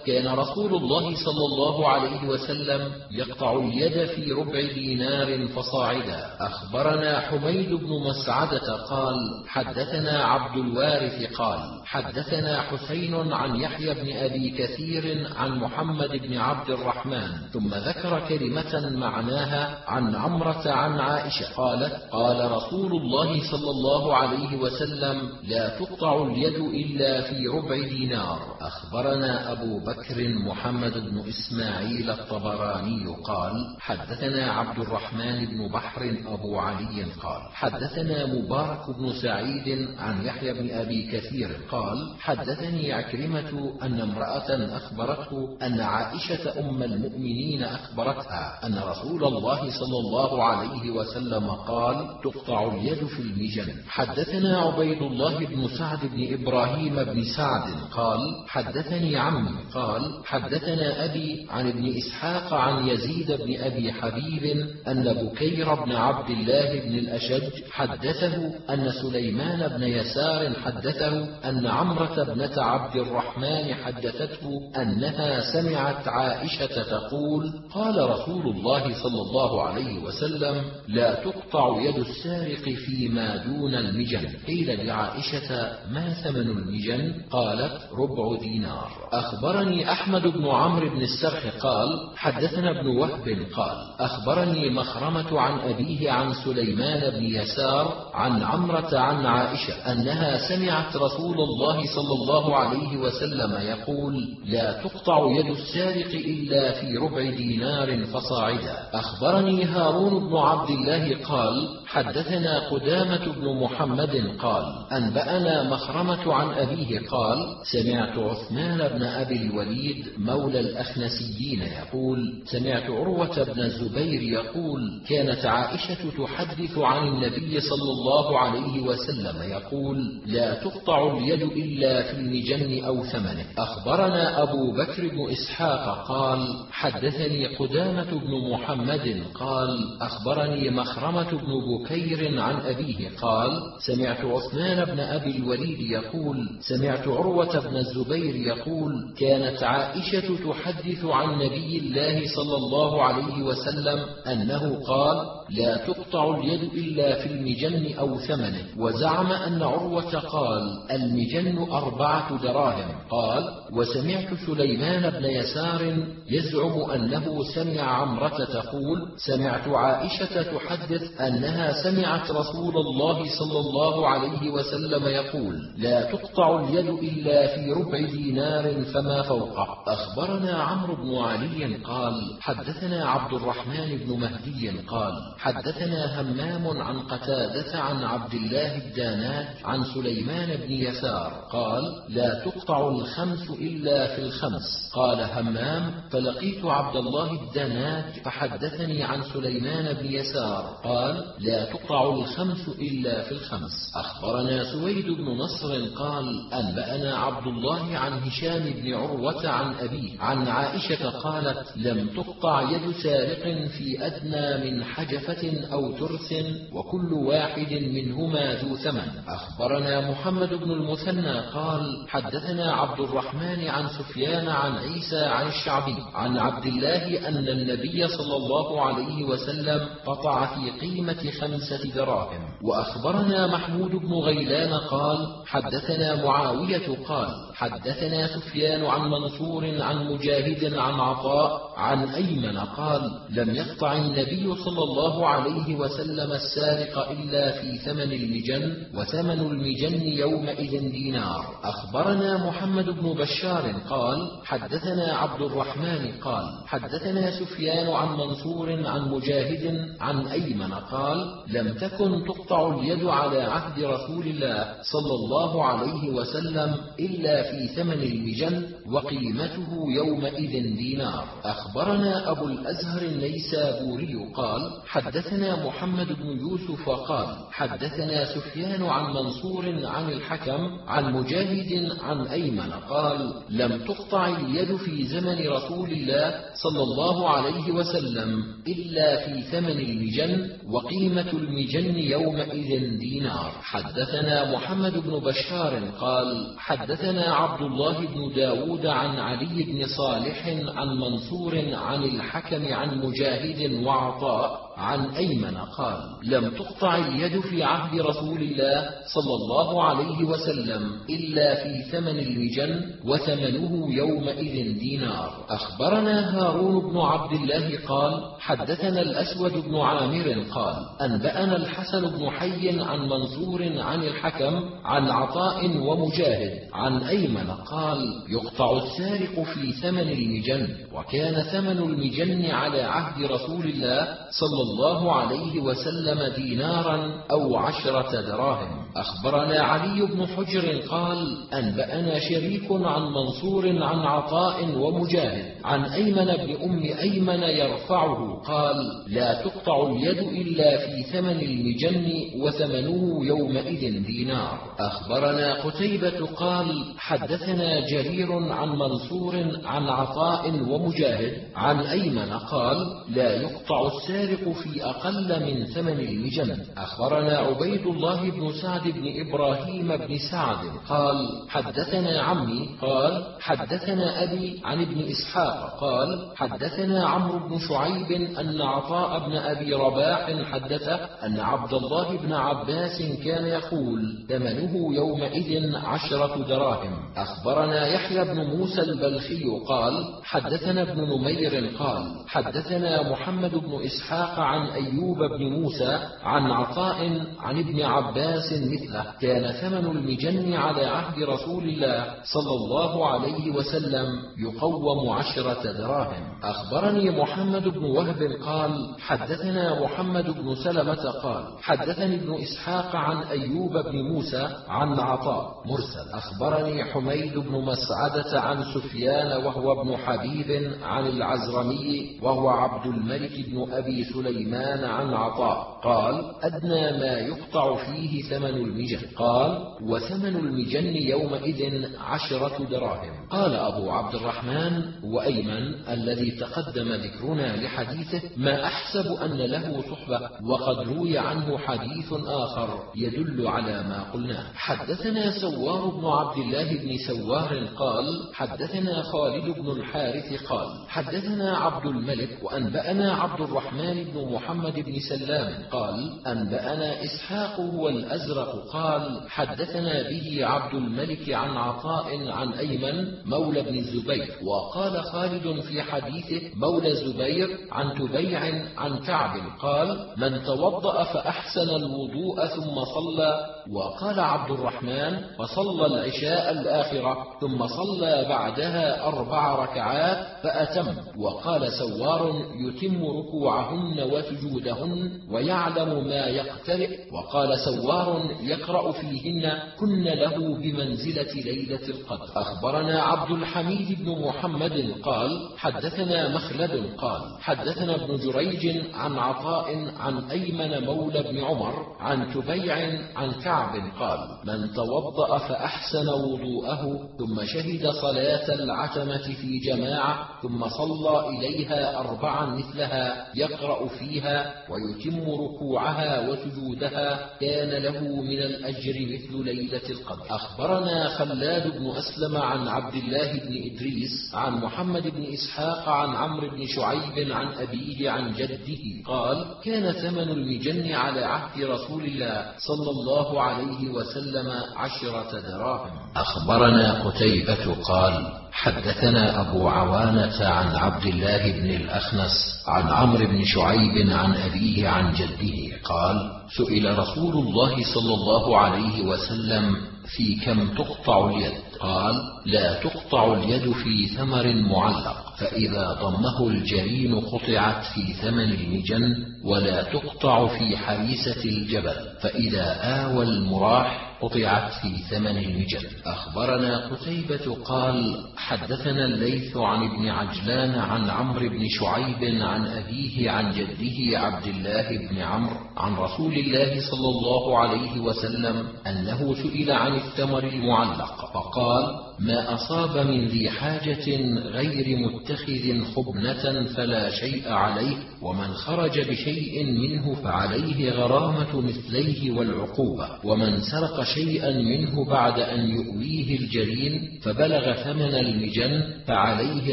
كان رسول الله صلى الله عليه وسلم يقطع اليد في ربع دينار فصاعدا. أخبرنا حميد بن مسعدة قال حدثنا عبد الوارث قال حدثنا حسين عن يحيى بن أبي كثير عن محمد بن عبد الرحمن ثم ذكر كلمة معناها عن عمرة عن عائشة قالت قال رسول الله صلى الله عليه وسلم لا تقطع اليد إلا في ربع دينار. أخبرنا أبو بكر محمد بن إسماعيل الطبراني قال حدثنا عبد الرحمن بن بحر أبو علي قال حدثنا مبارك بن سعيد عن يحيى بن أبي كثير قال حدثني عكرمة أن امرأة أخبرته أن عائشة أم المؤمنين أخبرتها أن رسول الله صلى الله عليه وسلم قال تقطع اليد في المجن. حدثنا عبيد الله بن سعد بن إبراهيم بن سعد قال حدثني عمي قال حدثنا أبي عن ابن إسحاق عن يزيد بن أبي حبيب أن بكير بن عبد الله بن الأشج حدثه أن سليمان بن يسار حدثه أن عمرة بنة عبد الرحمن حدثته أنها سمعت عائشة تقول قال رسول الله صلى الله عليه وسلم لا تقطع يد السارق فيما دون المجن. قيل لعائشة ما ثمن المجن؟ قالت ربع دينار. أخبر أخبرني أحمد بن عمرو بن السرح قال حدثنا ابن وهب قال أخبرني مخرمة عن أبيه عن سليمان بن يسار عن عمرة عن عائشة أنها سمعت رسول الله صلى الله عليه وسلم يقول لا تقطع يد السارق إلا في ربع دينار فصاعدا. أخبرني هارون بن عبد الله قال حدثنا قدامة بن محمد قال أنبأنا مخرمة عن أبيه قال سمعت عثمان بن أبي الوليد مولى الأخنسيين يقول سمعت عروة بن الزبير يقول كانت عائشة تحدث عن النبي صلى الله عليه وسلم يقول لا تقطع اليد إلا في المجن أو ثمنه. أخبرنا أبو بكر بن إسحاق قال حدثني قدامة بن محمد قال أخبرني مخرمة بن بكير عن أبيه قال سمعت عثمان بن أبي الوليد يقول سمعت عروة بن الزبير يقول كانت عائشة تحدث عن نبي الله صلى الله عليه وسلم أنه قال لا تقطع اليد إلا في المجن أو ثمنه وزعم أن عروة قال المجن أربعة دراهم. قال وسمعت سليمان بن يسار يزعم أنه سمع عمرة تقول سمعت عائشة تحدث أنها سمعت رسول الله صلى الله عليه وسلم يقول لا تقطع اليد إلا في ربع دينار فما فوقه أخبرنا عمرو بن علي قال حدثنا عبد الرحمن بن مهدي قال حدثنا همام عن قتادة عن عبد الله الداناج عن سليمان بن يسار قال لا تقطع الخمس إلا في الخمس. قال همام فلقيت عبد الله الداناج فحدثني عن سليمان بن يسار قال لا تقطع الخمس إلا في الخمس. أخبرنا سويد بن نصر قال أنبأنا عبد الله عن هشام بن عروة عن أبيه عن عائشة قالت لم تقطع يد سارق في أدنى من حجفة أو ترس وكل واحد منهما ذو ثمن. أخبرنا محمد بن المثنى قال حدثنا عبد الرحمن عن سفيان عن عيسى عن الشعبي عن عبد الله أن النبي صلى الله عليه وسلم قطع في قيمة خمسة دراهم. وأخبرنا محمود بن غيلان قال حدثنا معاوية قال حدثنا سفيان عن منصور عن مجاهد عن عطاء عن أيمن قال لم يقطع النبي صلى الله عليه وسلم السارق إلا في ثمن المجن وثمن المجن يومئذ دينار. أخبرنا محمد بن بشار قال حدثنا عبد الرحمن قال حدثنا سفيان عن منصور عن مجاهد عن أيمن قال لم تكن تقطع اليد على عهد رسول الله صلى الله عليه وسلم إلا في ثمن المجن وقيمته يومئذ دينار. أخبرنا أبو الأزهر النيسابوري قال حدثنا محمد بن يوسف قال حدثنا سفيان عن منصور عن الحكم عن مجاهد عن أيمن قال لم تقطع اليد في زمن رسول الله صلى الله عليه وسلم إلا في ثمن المجن وقيمة المجن يومئذ دينار. حدثنا محمد بن بشار قال حدثنا عبد الله بن داود عن علي بن صالح عن منصور عن الحكم عن مجاهد وعطاء عن أيمن قال لم تقطع اليد في عهد رسول الله صلى الله عليه وسلم إلا في ثمن المجن وثمنه يومئذ دينار. أخبرنا هارون بن عبد الله قال حدثنا الأسود بن عامر قال أنبأنا الحسن بن حي عن منصور عن الحكم عن عطاء ومجاهد عن أيمن قال يقطع السارق في ثمن المجن وكان ثمن المجن على عهد رسول الله صلى الله عليه وسلم دينارا أو عشرة دراهم. أخبرنا علي بن حجر قال أنبأنا شريك عن منصور عن عطاء ومجاهد عن أيمن بن أم أيمن يرفعه قال لا تقطع اليد إلا في ثمن المجن وثمنه يومئذ دينار. أخبرنا قتيبة قال حدثنا جرير عن منصور عن عطاء ومجاهد عن أيمن قال لا يقطع السارق في أقل من ثمن المجن. أخبرنا عبيد الله بن سعد بن إبراهيم بن سعد قال حدثنا عمي قال حدثنا أبي عن ابن إسحاق قال حدثنا عمرو بن شعيب أن عطاء بن أبي رباح حدثه أن عبد الله بن عباس كان يقول ثمنه يومئذ عشرة دراهم. أخبرنا يحيى بن موسى البلخي قال حدثنا ابن نمير قال حدثنا محمد بن إسحاق عن أيوب بن موسى عن عطاء عن ابن عباس مثله. كان ثمن المجن على عهد رسول الله صلى الله عليه وسلم يقوم عشرة دراهم. أخبرني محمد بن وهب قال حدثنا محمد بن سلمة قال حدثني ابن إسحاق عن أيوب بن موسى عن عطاء مرسل. أخبرني حميد بن مسعدة عن سفيان وهو ابن حبيب عن العزرمي وهو عبد الملك بن أبي سليمان عن عطاء قال أدنى ما يقطع فيه ثمن المجن. قال وثمن المجن يومئذ عشرة دراهم. قال أبو عبد الرحمن وأيمن الذي تقدم ذكرنا لحديثه ما أحسب أن له صحبة وقد روي عنه حديث آخر يدل على ما قلناه. حدثنا سوار بن عبد الله بن سوار قال حدثنا خالد بن الحارث قال حدثنا عبد الملك وأنبأنا عبد الرحمن بن محمد بن سلام قال أنبأنا إسحاق هو الأزرق قال حدثنا به عبد الملك عن عطاء عن أيمن مولى بن الزبير وقال خالد في حديثه مولى الزبير عن تبيع عن كعب قال من توضأ فأحسن الوضوء ثم صلى. وقال عبد الرحمن فصلى العشاء الآخرة ثم صلى بعدها أربع ركعات فأتم. وقال سوار يتم ركوعهن وسجودهن ويعلم ما يقترئ. وقال سوار يقرأ فيهن كن له بمنزلة ليلة القدر. أخبرنا عبد الحميد بن محمد قال حدثنا مخلد قال حدثنا ابن جريج عن عطاء عن أيمن مولى بن عمر عن تبيع عن كعب قال من توضأ فأحسن وضوءه ثم شهد صلاة العتمة في جماعة ثم صلى إليها أربعا مثلها يقرأ فيها ويتم ركوعها وسجودها كان له من الأجر مثل ليلة القدر. أخبرنا خلاد بن أسلم عن عبد الله بن إدريس عن محمد بن إسحاق عن عمرو بن شعيب عن أبيه عن جده. قال كان ثمن المجن على عهد رسول الله صلى الله عليه وسلم عشرة دراهم. أخبرنا قتيبة قال حدثنا أبو عوانة عن عبد الله بن الأخنس عن عمرو بن شعيب عن أبيه عن جده قال سئل رسول الله صلى الله عليه وسلم في كم تقطع اليد؟ قال لا تقطع اليد في ثمر معلق فإذا ضمه الجرين قطعت في ثمن المجن ولا تقطع في حريسة الجبل فإذا آوى المراح قطعت في ثمن المجن أخبرنا قتيبة قال حدثنا الليث عن ابن عجلان عن عمرو بن شعيب عن أبيه عن جده عبد الله بن عمرو عن رسول الله صلى الله عليه وسلم أنه سئل عن الثمر المعلق فقال ما أصاب من ذي حاجة غير متخذ خبنة فلا شيء عليه ومن خرج بشيء منه فعليه غرامة مثليه والعقوبة ومن سرق شيئا منه بعد أن يؤويه الجرين فبلغ ثمن المجن فعليه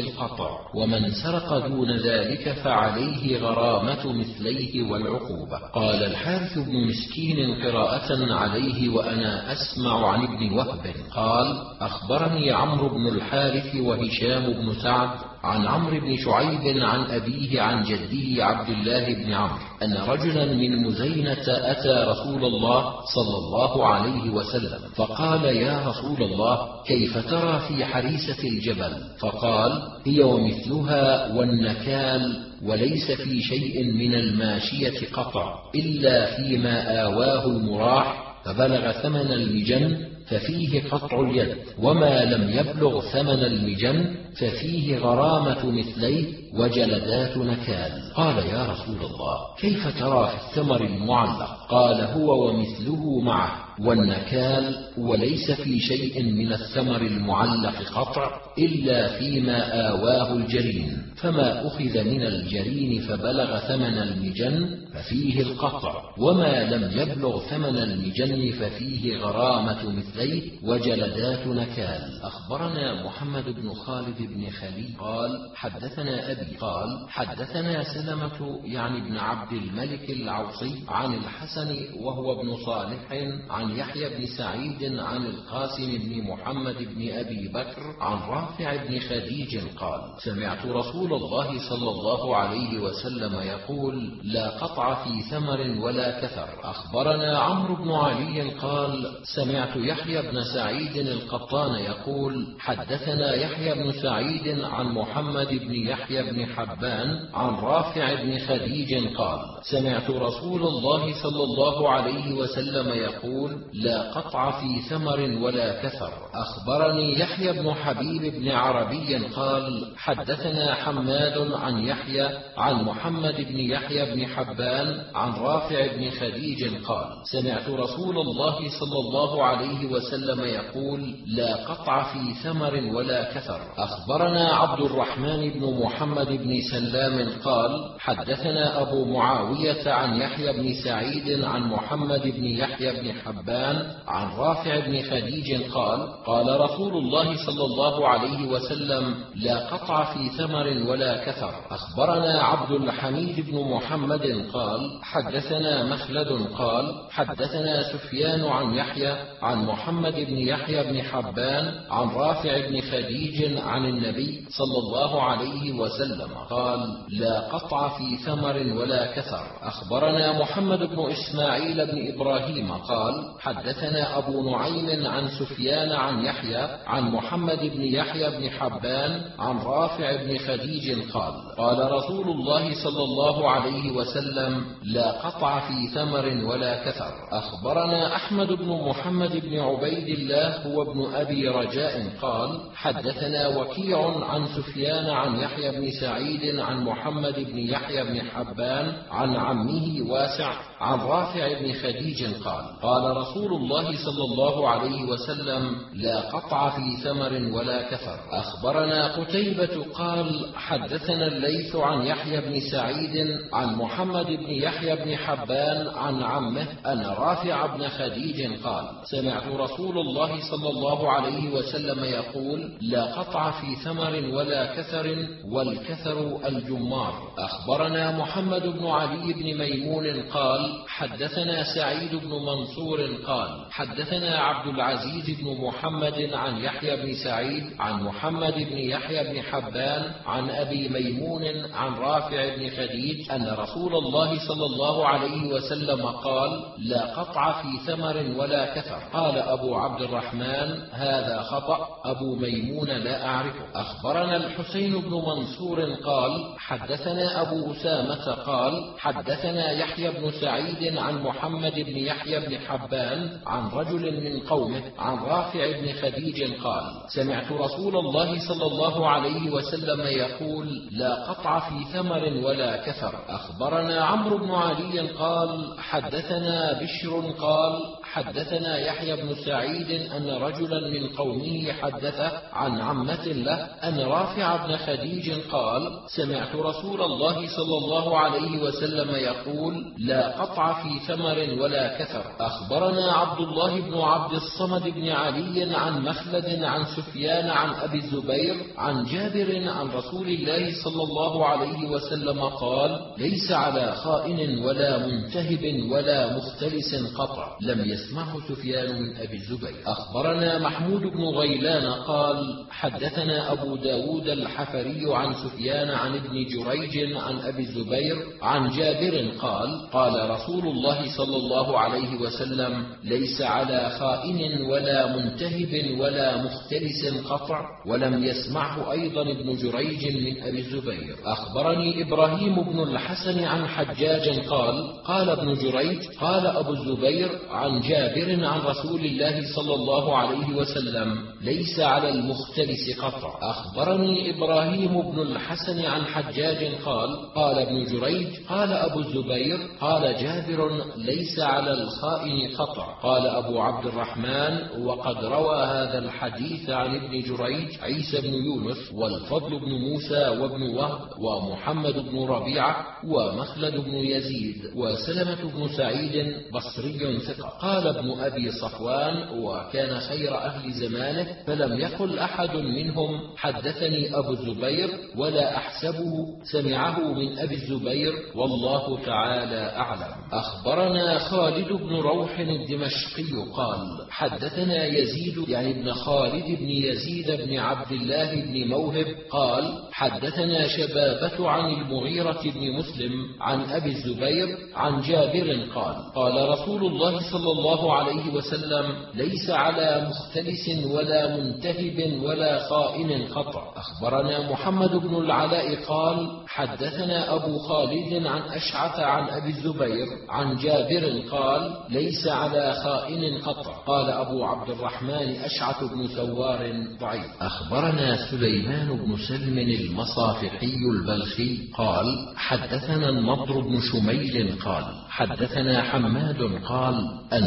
القطع ومن سرق دون ذلك فعليه غرامة مثليه والعقوبة. قال الحارث بن مسكين قراءة عليه وأنا أسمع عن ابن وهب. قال أخبرني عمرو بن الحارث وهشام بن سعد عن عمرو بن شعيب عن أبيه عن جده عبد الله بن عمرو أن رجلا من مزينة أتى رسول الله صلى الله عليه وسلم فقال يا رسول الله كيف ترى في حريسة الجبل فقال هي ومثلها والنكال وليس في شيء من الماشية قطع إلا فيما آواه المراح فبلغ ثمن المجن ففيه قطع اليد وما لم يبلغ ثمن المجن ففيه غرامة مثليه وجلدات نكال قال يا رسول الله كيف ترى في الثمر المعلق؟ قال هو ومثله معه. والنكال وليس في شيء من الثمر المعلق قطع إلا فيما آواه الجرين. فما أخذ من الجرين فبلغ ثمن المجن ففيه القطع. وما لم يبلغ ثمن المجن ففيه غرامة مثليه. وجلدات نكال. أخبرنا محمد بن خالد بن خلي قال حدثنا أبي قال حدثنا سلمة يعني ابن عبد الملك العوصي عن الحسن وهو ابن صالح عن يحيى بن سعيد عن القاسم بن محمد بن أبي بكر عن رافع بن خديج قال سمعت رسول الله صلى الله عليه وسلم يقول لا قطع في ثمر ولا كثر. أخبرنا عمرو بن علي قال سمعت يحيى بن سعيد القطان يقول حدثنا يحيى بن سعيد عن محمد بن يحيى بن حبان عن رافع بن خديج قال سمعت رسول الله صلى الله عليه وسلم يقول لا قطع في ثمر ولا كثر. أخبرني يحيى بن حبيب بن عربي قال حدثنا حماد عن يحيى عن محمد بن يحيى بن حبان عن رافع بن خديج قال سمعت رسول الله صلى الله عليه وسلم يقول لا قطع في ثمر ولا كثر. أخبرنا عبد الرحمن بن محمد بن سلام قال حدثنا أبو معاوية عن يحيى بن سعيد عن محمد بن يحيى بن حبان عن رافع بن خديج قال قال رسول الله صلى الله عليه وسلم لا قطع في ثمر ولا كثر. أخبرنا عبد الحميد بن محمد قال حدثنا مخلد قال حدثنا سفيان عن يحيى عن محمد بن يحيى بن حبان عن رافع بن خديج عن النبي صلى الله عليه وسلم قال لا قطع في ثمر ولا كثر. أخبرنا محمد بن إسماعيل بن إبراهيم قال حدثنا أبو نعيم عن سفيان عن يحيى عن محمد بن يحيى بن حبان عن رافع بن خديج قال قال رسول الله صلى الله عليه وسلم لا قطع في ثمر ولا كثر. أخبرنا أحمد بن محمد بن عبيد الله هو ابن أبي رجاء قال حدثنا وكيع عن سفيان عن يحيى بن سعيد عن محمد بن يحيى بن حبان عن عمه واسع. عن رافع بن خديج قال قال رسول الله صلى الله عليه وسلم لا قطع في ثمر ولا كثر أخبرنا قتيبة قال حدثنا الليث عن يحيى بن سعيد عن محمد بن يحيى بن حبان عن عمه أن رافع بن خديج قال سمعت رسول الله صلى الله عليه وسلم يقول لا قطع في ثمر ولا كثر والكثر الجمار. أخبرنا محمد بن علي بن ميمون قال حدثنا سعيد بن منصور قال حدثنا عبد العزيز بن محمد عن يحيى بن سعيد عن محمد بن يحيى بن حبان عن أبي ميمون عن رافع بن خديج أن رسول الله صلى الله عليه وسلم قال لا قطع في ثمر ولا كثر قال أبو عبد الرحمن هذا خطأ أبو ميمون لا أعرفه أخبرنا الحسين بن منصور قال حدثنا أبو أسامة قال حدثنا يحيى بن سعيد عن محمد بن يحيى بن حبان عن رجل من قومه عن رافع بن خديج قال سمعت رسول الله صلى الله عليه وسلم يقول لا قطع في ثمر ولا كثر. أخبرنا عمرو بن علي قال حدثنا بشر قال حدثنا يحيى بن سعيد أن رجلا من قومه حدث عن عمة له أن رافع بن خديج قال سمعت رسول الله صلى الله عليه وسلم يقول لا قطع في ثمر ولا كثر. أخبرنا عبد الله بن عبد الصمد بن علي عن مخلد عن سفيان عن أبي الزبير عن جابر عن رسول الله صلى الله عليه وسلم قال ليس على خائن ولا منتهب ولا مختلس قطع. لم يسمعه سفيان من أبي الزبير. أخبرنا محمود بن غيلان قال حدثنا أبو داود الحفري عن سفيان عن ابن جريج عن أبي الزبير عن جابر قال قال رسول الله صلى الله عليه وسلم ليس على خائن ولا منتهب ولا مختلس قطع ولم يسمعه أيضا ابن جريج من أبي الزبير. أخبرني إبراهيم بن الحسن عن حجاج قال قال ابن جريج قال أبو الزبير عن جابر عن رسول الله صلى الله عليه وسلم ليس على المختلس قطع. أخبرني إبراهيم بن الحسن عن حجاج قال قال ابن جريج قال أبو الزبير قال جابر ليس على الخائن قطع. قال أبو عبد الرحمن وقد روى هذا الحديث عن ابن جريج عيسى بن يونس والفضل بن موسى وابن وهب ومحمد بن ربيعة ومخلد بن يزيد وسلمة بن سعيد بصري ثقة. قال ابن أبي صفوان وكان خير أهل زمانه فلم يقل أحد منهم حدثني أبو الزبير ولا أحسبه سمعه من أبي الزبير والله تعالى أعلم. أخبرنا خالد بن روح الدمشقي قال حدثنا يزيد يعني ابن خالد بن يزيد بن عبد الله بن موهب قال حدثنا شبابة عن المغيرة بن مسلم عن أبي الزبير عن جابر قال قال رسول الله صلى الله عليه وسلم ليس على مختلس ولا منتهب ولا خائن قطع أخبرنا محمد بن العلاء قال حدثنا أبو خالد عن أشعث عن أبي الزبير عن جابر قال ليس على خائن قطع قال أبو عبد الرحمن أشعث بن ثوار ضعيف. أخبرنا سليمان بن سلم المصافحي البلخي قال حدثنا النضر بن شميل قال حدثنا حماد قال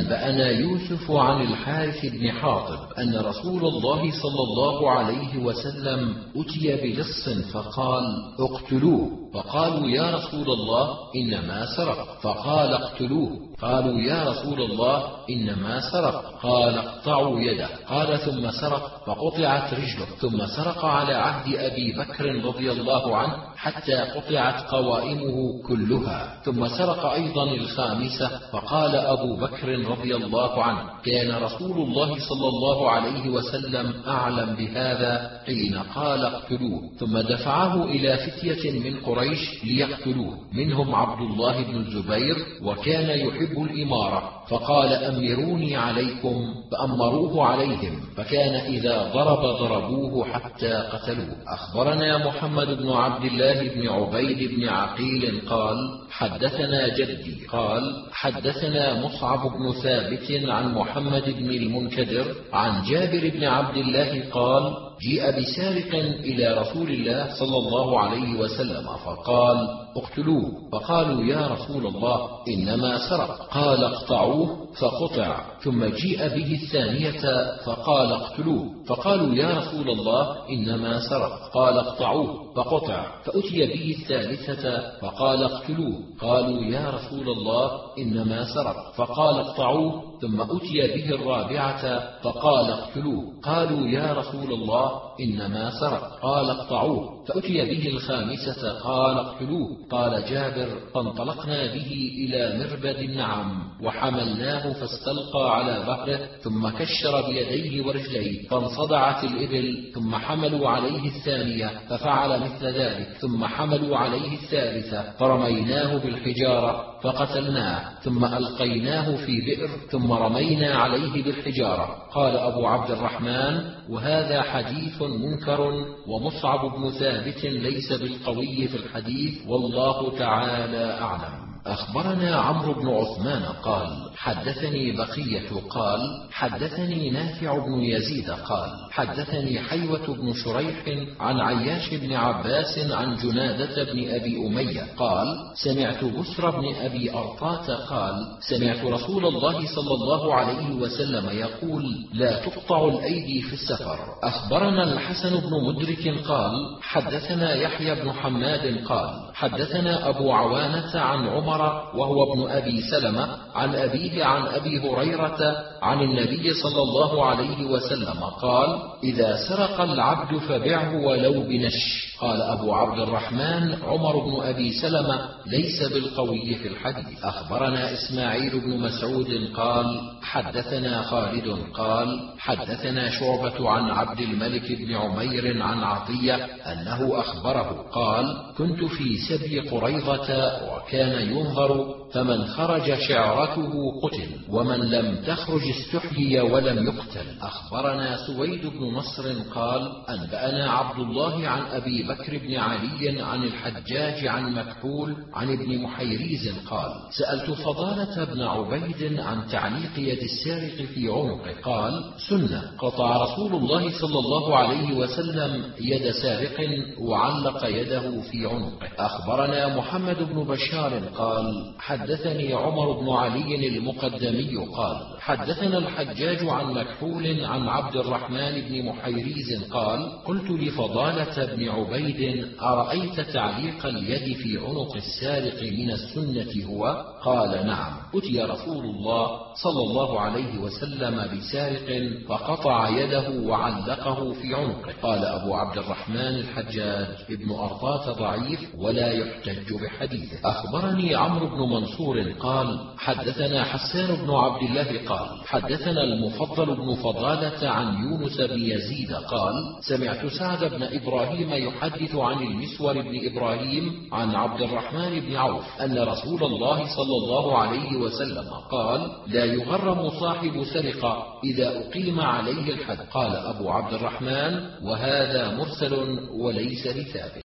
أنبأنا يوسف عن الحارث بن حاطب أن رسول الله صلى الله عليه وسلم أتي بلص فقال اقتلوه. فقالوا يا رسول الله إنما سرق. فقال اقتلوه. قالوا يا رسول الله إنما سرق. قال اقطعوا يده. قال ثم سرق فقطعت رجله. ثم سرق على عهد أبي بكر رضي الله عنه حتى قطعت قوائمه كلها. ثم سرق أيضا الخامسة. فقال أبو بكر رضي الله عنه كان رسول الله صلى الله عليه وسلم أعلم بهذا حين قال اقتلوه. ثم دفعه إلى فتية من قريش ليقتلوه. منهم عبد الله بن الزبير. وكان يحب الإمارة. فقال أمروني عليكم فأمروه عليهم فكان إذا ضرب ضربوه حتى قتلوه. أخبرنا محمد بن عبد الله بن عبيد بن عقيل قال حدثنا جدي قال حدثنا مصعب بن ثابت عن محمد بن المنكدر عن جابر بن عبد الله قال جيء بسارق إلى رسول الله صلى الله عليه وسلم فقال اقتلوه. فقالوا يا رسول الله إنما سرق. قال اقطعوه. فقطع ثم جيء به الثانية فقال اقتلوه. فقالوا يا رسول الله إنما سرق. قال اقطعوه. فقطع. فأتي به الثالثة فقال اقتلوه. قالوا يا رسول الله إنما سرق. فقال اقطعوه. ثم أتي به الرابعة فقال اقتلوه. قالوا يا رسول الله إنما سرق. قال اقطعوه. فأتي به الخامسة قال اقتلوه. قال جابر فانطلقنا به إلى مربد النعم وحملناه فاستلقى على ظهره ثم كشر بيديه ورجليه فانصدعت الإبل ثم حملوا عليه الثانية ففعل مثل ذلك ثم حملوا عليه الثالثة فرميناه بالحجارة فقتلناه ثم ألقيناه في بئر ثم رمينا عليه بالحجارة. قال أبو عبد الرحمن وهذا حديث منكر ومصعب بن ثابت ليس بالقوي في الحديث والله تعالى أعلم. أخبرنا عمرو بن عثمان قال حدثني بقية قال حدثني نافع بن يزيد قال حدثني حيوة بن شريح عن عياش بن عباس عن جنادة بن أبي أمية قال سمعت بسر بن أبي أرطاة قال سمعت رسول الله صلى الله عليه وسلم يقول لا تقطع الأيدي في السفر. أخبرنا الحسن بن مدرك قال حدثنا يحيى بن حماد قال حدثنا أبو عوانة عن عمر وهو ابن أبي سلمة عن أبيه عن أبي هريرة عن النبي صلى الله عليه وسلم قال إذا سرق العبد فبعه ولو بنش. قال أبو عبد الرحمن عمر بن أبي سلمة ليس بالقوي في الحديث. أخبرنا إسماعيل بن مسعود قال حدثنا خالد قال حدثنا شعبة عن عبد الملك بن عمير عن عطية أنه أخبره قال كنت في سبي قريظة وكان ينظر فمن خرج شعرته قتل ومن لم تخرج استحيي ولم يقتل. أخبرنا سويد بن نصر قال أنبأنا عبد الله عن أبي بكر بن علي عن الحجاج عن مكحول عن ابن محيريز قال سألت فضالة بن عبيد عن تعليق يد السارق في عنقه قال سنة. قطع رسول الله صلى الله عليه وسلم يد سارق وعلق يده في عنقه أخبرنا محمد بن بشار قال حدثني عمر بن علي المقدمي قال حدثنا الحجاج عن مكحول عن عبد الرحمن بن محيريز قال قلت لفضالة بن عبيد أرأيت تعليق اليد في عنق السارق من السنة هو؟ قال نعم. أتي رسول الله. صلى الله عليه وسلم بسارق فقطع يده وعلقه في عنقه. قال أبو عبد الرحمن الحجاج ابن أرطاة ضعيف ولا يحتج بحديثه. أخبرني عمرو بن منصور قال حدثنا حسان بن عبد الله قال حدثنا المفضل بن فضالة عن يونس بن يزيد قال سمعت سعد بن إبراهيم يحدث عن المسور بن إبراهيم عن عبد الرحمن بن عوف أن رسول الله صلى الله عليه وسلم قال لا يغرم صاحب سرقة إذا أقيم عليه الحد. قال أبو عبد الرحمن وهذا مرسل وليس بثابت.